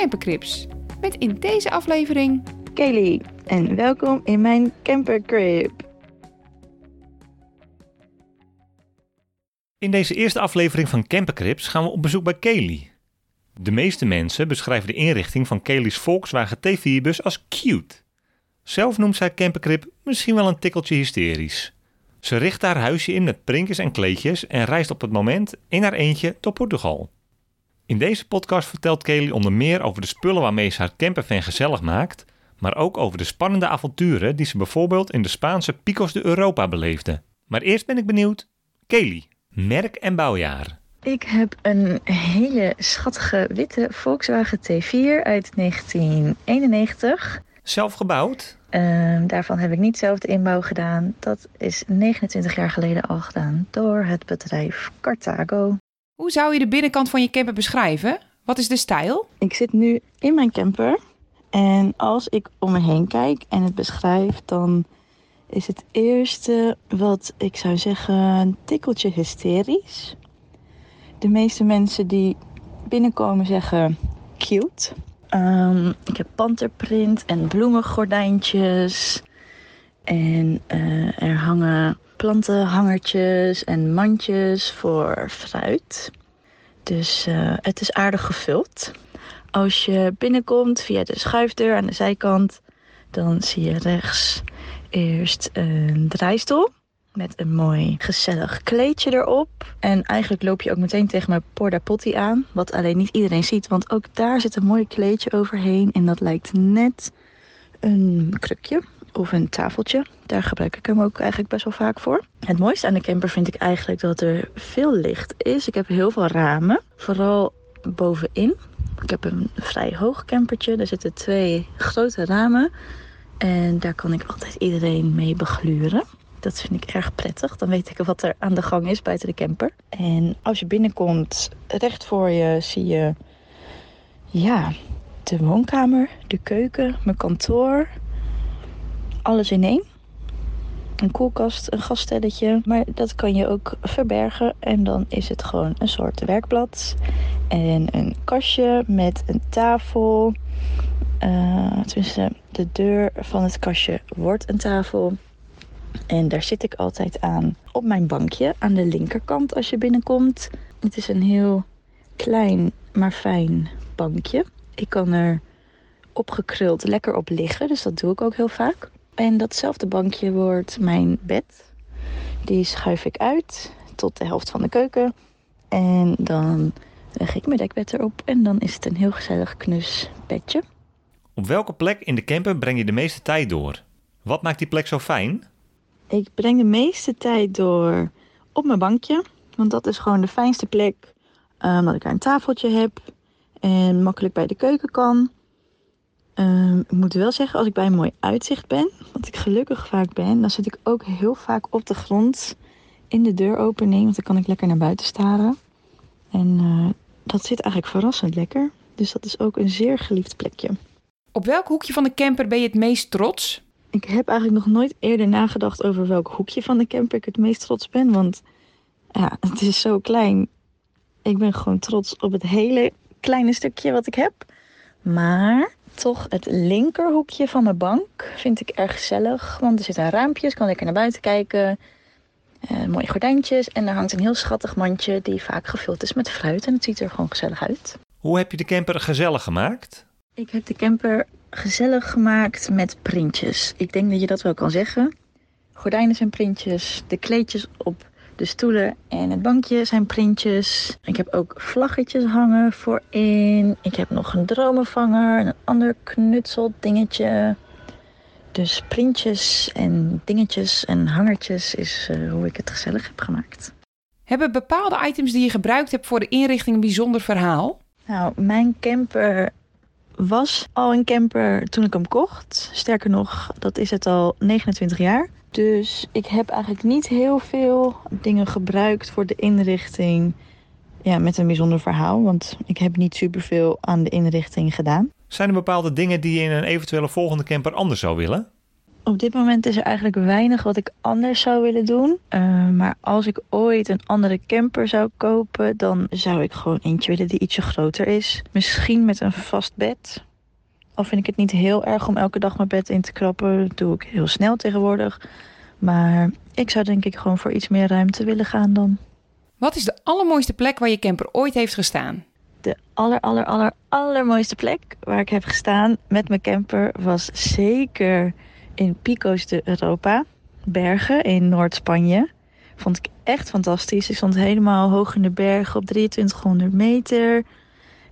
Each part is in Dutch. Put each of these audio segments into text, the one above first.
Campercrips. Met in deze aflevering Kelly en welkom in mijn campercrib. In deze eerste aflevering van Campercrips gaan we op bezoek bij Kelly. De meeste mensen beschrijven de inrichting van Kelly's Volkswagen T4-bus als cute. Zelf noemt zij Campercrip misschien wel een tikkeltje hysterisch. Ze richt haar huisje in met prinkjes en kleedjes en reist op het moment in haar eentje tot Portugal. In deze podcast vertelt Kelly onder meer over de spullen waarmee ze haar campervan gezellig maakt, maar ook over de spannende avonturen die ze bijvoorbeeld in de Spaanse Picos de Europa beleefde. Maar eerst ben ik benieuwd, Kelly, merk en bouwjaar. Ik heb een hele schattige witte Volkswagen T4 uit 1991. Zelf gebouwd? Ehm, daarvan heb ik niet zelf de inbouw gedaan. Dat is 29 jaar geleden al gedaan door het bedrijf Carthago. Hoe zou je de binnenkant van je camper beschrijven? Wat is de stijl? Ik zit nu in mijn camper en als ik om me heen kijk en het beschrijf, dan is het eerste wat ik zou zeggen een tikkeltje hysterisch. De meeste mensen die binnenkomen zeggen cute. Ehm, ik heb panterprint en bloemengordijntjes. En eh, er hangen plantenhangertjes en mandjes voor fruit. Dus uh, het is aardig gevuld. Als je binnenkomt via de schuifdeur aan de zijkant, dan zie je rechts eerst een draaistoel met een mooi gezellig kleedje erop. En eigenlijk loop je ook meteen tegen mijn Porta Potty aan, wat alleen niet iedereen ziet, want ook daar zit een mooi kleedje overheen en dat lijkt net een krukje of een tafeltje. Daar gebruik ik hem ook eigenlijk best wel vaak voor. Het mooiste aan de camper vind ik eigenlijk dat er veel licht is. Ik heb heel veel ramen, vooral bovenin. Ik heb een vrij hoog campertje. Er zitten twee grote ramen. En daar kan ik altijd iedereen mee begluren. Dat vind ik erg prettig. Dan weet ik wat er aan de gang is buiten de camper. En als je binnenkomt, recht voor je zie je ja, de woonkamer, de keuken, mijn kantoor. Alles in één. Een koelkast, een gasstelletje. Maar dat kan je ook verbergen. En dan is het gewoon een soort werkblad. En een kastje met een tafel. Uh, tenminste, de deur van het kastje wordt een tafel. En daar zit ik altijd aan op mijn bankje aan de linkerkant als je binnenkomt. Het is een heel klein maar fijn bankje. Ik kan er opgekruld lekker op liggen, dus dat doe ik ook heel vaak. En datzelfde bankje wordt mijn bed. Die schuif ik uit tot de helft van de keuken. En dan leg ik mijn dekbed erop en dan is het een heel gezellig knus bedje. Op welke plek in de camper breng je de meeste tijd door? Wat maakt die plek zo fijn? Ik breng de meeste tijd door op mijn bankje. Want dat is gewoon de fijnste plek. Omdat ik daar een tafeltje heb. En makkelijk bij de keuken kan. Um, ik moet wel zeggen, als ik bij een mooi uitzicht ben, wat ik gelukkig vaak ben, dan zit ik ook heel vaak op de grond in de deuropening, want dan kan ik lekker naar buiten staren. En uh, dat zit eigenlijk verrassend lekker. Dus dat is ook een zeer geliefd plekje. Op welk hoekje van de camper ben je het meest trots? Ik heb eigenlijk nog nooit eerder nagedacht over welk hoekje van de camper ik het meest trots ben. Want ja, het is zo klein. Ik ben gewoon trots op het hele kleine stukje wat ik heb. Maar toch het linkerhoekje van mijn bank vind ik erg gezellig. Want er zitten raampjes, kan lekker naar buiten kijken. Uh, mooie gordijntjes. En er hangt een heel schattig mandje die vaak gevuld is met fruit. En het ziet er gewoon gezellig uit. Hoe heb je de camper gezellig gemaakt? Ik heb de camper gezellig gemaakt met printjes. Ik denk dat je dat wel kan zeggen. Gordijnen zijn printjes, de kleedjes op de stoelen en het bankje zijn printjes. Ik heb ook vlaggetjes hangen voorin. Ik heb nog een dromenvanger en een ander knutsel dingetje. Dus printjes en dingetjes en hangertjes is uh, hoe ik het gezellig heb gemaakt. Hebben bepaalde items die je gebruikt hebt voor de inrichting een bijzonder verhaal? Nou, mijn camper was al een camper toen ik hem kocht. Sterker nog, dat is het al 29 jaar. Dus ik heb eigenlijk niet heel veel dingen gebruikt voor de inrichting. Ja, met een bijzonder verhaal. Want ik heb niet superveel aan de inrichting gedaan. Zijn er bepaalde dingen die je in een eventuele volgende camper anders zou willen? Op dit moment is er eigenlijk weinig wat ik anders zou willen doen. Uh, maar als ik ooit een andere camper zou kopen, dan zou ik gewoon eentje willen die ietsje groter is. Misschien met een vast bed. Al vind ik het niet heel erg om elke dag mijn bed in te krappen. Dat doe ik heel snel tegenwoordig. Maar ik zou denk ik gewoon voor iets meer ruimte willen gaan dan. Wat is de allermooiste plek waar je camper ooit heeft gestaan? De aller, aller, aller, allermooiste plek waar ik heb gestaan met mijn camper was zeker in Pico's de Europa. Bergen in Noord-Spanje. Vond ik echt fantastisch. Ik stond helemaal hoog in de bergen op 2300 meter.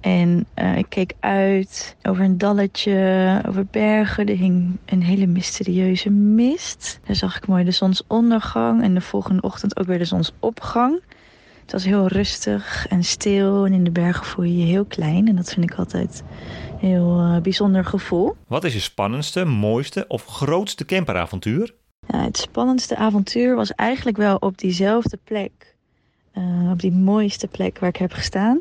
En uh, ik keek uit over een dalletje, over bergen. Er hing een hele mysterieuze mist. Daar zag ik mooi de zonsondergang en de volgende ochtend ook weer de zonsopgang. Het was heel rustig en stil en in de bergen voel je je heel klein. En dat vind ik altijd een heel uh, bijzonder gevoel. Wat is je spannendste, mooiste of grootste camperavontuur? Ja, het spannendste avontuur was eigenlijk wel op diezelfde plek. Uh, op die mooiste plek waar ik heb gestaan.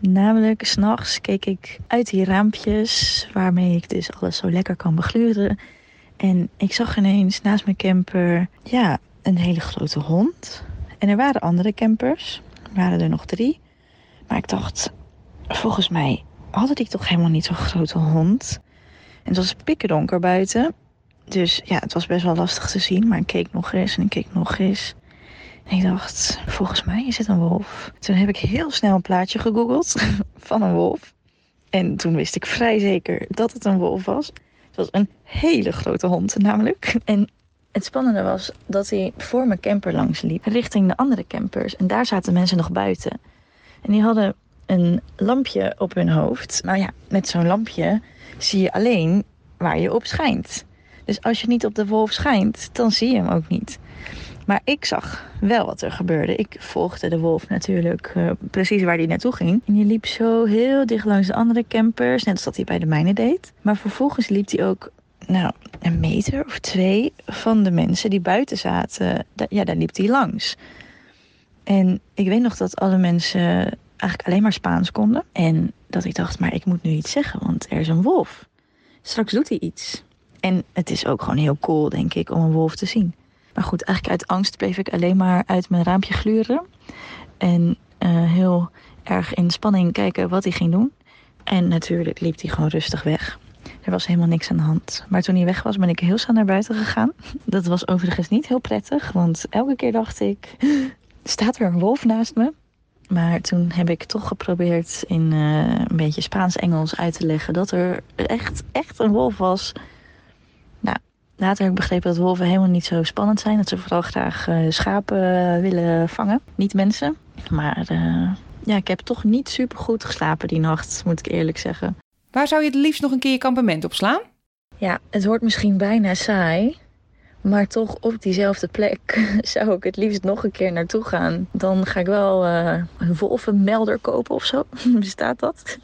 Namelijk, s'nachts keek ik uit die raampjes waarmee ik dus alles zo lekker kan begluren. En ik zag ineens naast mijn camper, ja, een hele grote hond. En er waren andere campers, er waren er nog drie. Maar ik dacht, volgens mij hadden die toch helemaal niet zo'n grote hond. En het was pikkerdonker buiten. Dus ja, het was best wel lastig te zien. Maar ik keek nog eens en ik keek nog eens. Ik dacht, volgens mij is het een wolf. Toen heb ik heel snel een plaatje gegoogeld van een wolf. En toen wist ik vrij zeker dat het een wolf was. Het was een hele grote hond namelijk. En het spannende was dat hij voor mijn camper langs liep, richting de andere campers. En daar zaten mensen nog buiten. En die hadden een lampje op hun hoofd. Nou ja, met zo'n lampje zie je alleen waar je op schijnt. Dus als je niet op de wolf schijnt, dan zie je hem ook niet. Maar ik zag wel wat er gebeurde. Ik volgde de wolf natuurlijk uh, precies waar hij naartoe ging. En die liep zo heel dicht langs de andere campers, net als dat hij bij de mijne deed. Maar vervolgens liep hij ook nou, een meter of twee van de mensen die buiten zaten. Ja, daar liep hij langs. En ik weet nog dat alle mensen eigenlijk alleen maar Spaans konden. En dat ik dacht, maar ik moet nu iets zeggen, want er is een wolf. Straks doet hij iets. En het is ook gewoon heel cool, denk ik, om een wolf te zien. Maar goed, eigenlijk uit angst bleef ik alleen maar uit mijn raampje gluren. En uh, heel erg in spanning kijken wat hij ging doen. En natuurlijk liep hij gewoon rustig weg. Er was helemaal niks aan de hand. Maar toen hij weg was, ben ik heel snel naar buiten gegaan. Dat was overigens niet heel prettig, want elke keer dacht ik: staat er een wolf naast me? Maar toen heb ik toch geprobeerd in uh, een beetje Spaans-Engels uit te leggen dat er echt, echt een wolf was. Later heb ik begrepen dat wolven helemaal niet zo spannend zijn. Dat ze vooral graag uh, schapen willen vangen, niet mensen. Maar uh, ja, ik heb toch niet super goed geslapen die nacht, moet ik eerlijk zeggen. Waar zou je het liefst nog een keer je kampement op slaan? Ja, het wordt misschien bijna saai. Maar toch op diezelfde plek zou ik het liefst nog een keer naartoe gaan. Dan ga ik wel uh, een wolvenmelder kopen of zo. Bestaat dat?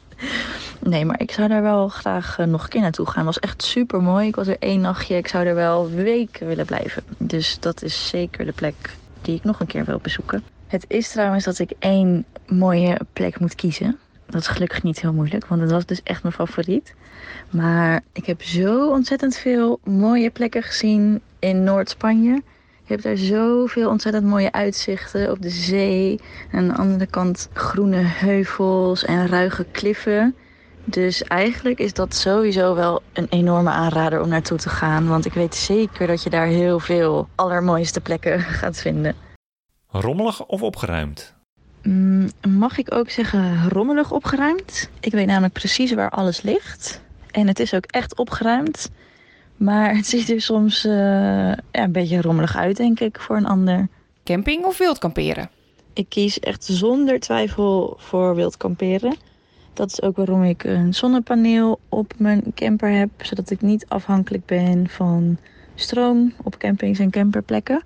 Nee, maar ik zou daar wel graag uh, nog een keer naartoe gaan. Het was echt super mooi. Ik was er één nachtje. Ik zou er wel weken willen blijven. Dus dat is zeker de plek die ik nog een keer wil bezoeken. Het is trouwens dat ik één mooie plek moet kiezen. Dat is gelukkig niet heel moeilijk, want het was dus echt mijn favoriet. Maar ik heb zo ontzettend veel mooie plekken gezien in Noord-Spanje. Je hebt daar zoveel ontzettend mooie uitzichten op de zee. En aan de andere kant groene heuvels en ruige kliffen. Dus eigenlijk is dat sowieso wel een enorme aanrader om naartoe te gaan. Want ik weet zeker dat je daar heel veel allermooiste plekken gaat vinden. Rommelig of opgeruimd? Mm, mag ik ook zeggen rommelig opgeruimd? Ik weet namelijk precies waar alles ligt. En het is ook echt opgeruimd. Maar het ziet er soms uh, ja, een beetje rommelig uit, denk ik, voor een ander. Camping of wild kamperen? Ik kies echt zonder twijfel voor wild kamperen. Dat is ook waarom ik een zonnepaneel op mijn camper heb. Zodat ik niet afhankelijk ben van stroom op campings en camperplekken.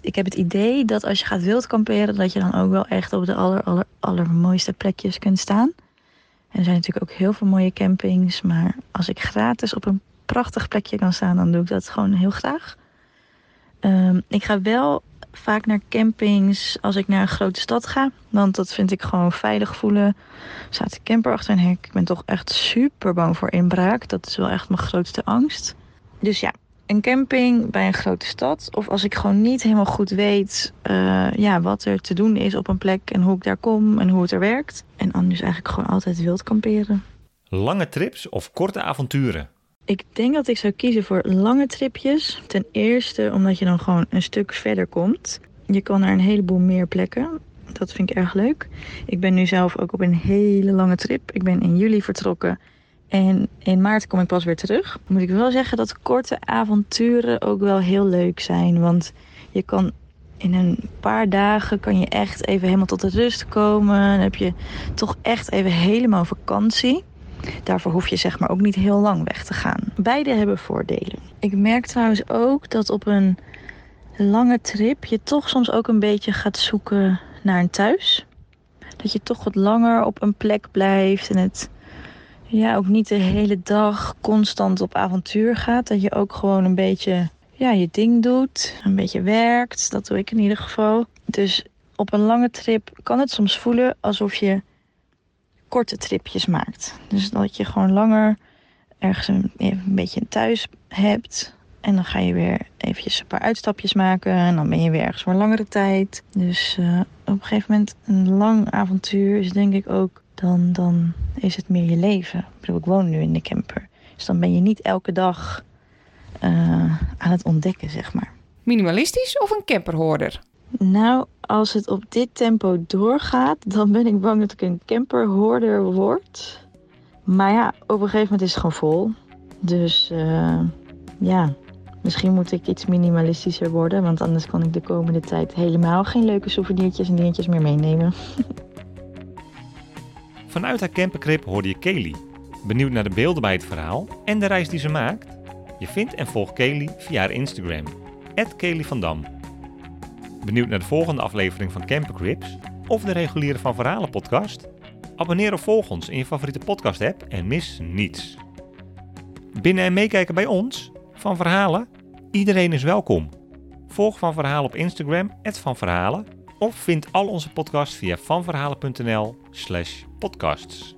Ik heb het idee dat als je gaat wild kamperen, dat je dan ook wel echt op de aller, aller, allermooiste plekjes kunt staan. er zijn natuurlijk ook heel veel mooie campings. Maar als ik gratis op een prachtig plekje kan staan, dan doe ik dat gewoon heel graag. Ehm, ik ga wel vaak naar campings als ik naar een grote stad ga. Want dat vind ik gewoon veilig voelen. Staat een camper achter een hek. Ik ben toch echt super bang voor inbraak. Dat is wel echt mijn grootste angst. Dus ja, een camping bij een grote stad. Of als ik gewoon niet helemaal goed weet uh, ja, wat er te doen is op een plek. En hoe ik daar kom en hoe het er werkt. En anders eigenlijk gewoon altijd wild kamperen. Lange trips of korte avonturen? Ik denk dat ik zou kiezen voor lange tripjes. Ten eerste omdat je dan gewoon een stuk verder komt. Je kan naar een heleboel meer plekken. Dat vind ik erg leuk. Ik ben nu zelf ook op een hele lange trip. Ik ben in juli vertrokken. En in maart kom ik pas weer terug. Moet ik wel zeggen dat korte avonturen ook wel heel leuk zijn. Want je kan in een paar dagen kan je echt even helemaal tot de rust komen. Dan heb je toch echt even helemaal vakantie. Daarvoor hoef je zeg maar ook niet heel lang weg te gaan. Beide hebben voordelen. Ik merk trouwens ook dat op een lange trip je toch soms ook een beetje gaat zoeken naar een thuis. Dat je toch wat langer op een plek blijft en het ja, ook niet de hele dag constant op avontuur gaat. Dat je ook gewoon een beetje ja, je ding doet, een beetje werkt. Dat doe ik in ieder geval. Dus op een lange trip kan het soms voelen alsof je korte tripjes maakt. Dus dat je gewoon langer ergens een, een beetje thuis hebt. En dan ga je weer eventjes een paar uitstapjes maken. En dan ben je weer ergens voor langere tijd. Dus uh, op een gegeven moment een lang avontuur is denk ik ook... Dan, dan is het meer je leven. Ik bedoel, ik woon nu in de camper. Dus dan ben je niet elke dag uh, aan het ontdekken, zeg maar. Minimalistisch of een camperhoorder? Nou, als het op dit tempo doorgaat, dan ben ik bang dat ik een camperhoorder word. Maar ja, op een gegeven moment is het gewoon vol. Dus uh, ja, misschien moet ik iets minimalistischer worden. Want anders kan ik de komende tijd helemaal geen leuke souvenirtjes en dingetjes meer meenemen. Vanuit haar campercrip hoorde je Kelly. Benieuwd naar de beelden bij het verhaal en de reis die ze maakt? Je vindt en volgt Kelly via haar Instagram, Kelly van Dam. Benieuwd naar de volgende aflevering van Camper Crips of de reguliere Van Verhalen podcast? Abonneer of volg ons in je favoriete podcast app en mis niets. Binnen en meekijken bij ons, Van Verhalen? Iedereen is welkom. Volg Van Verhalen op Instagram, Van Verhalen, of vind al onze podcasts via vanverhalen.nl slash podcasts.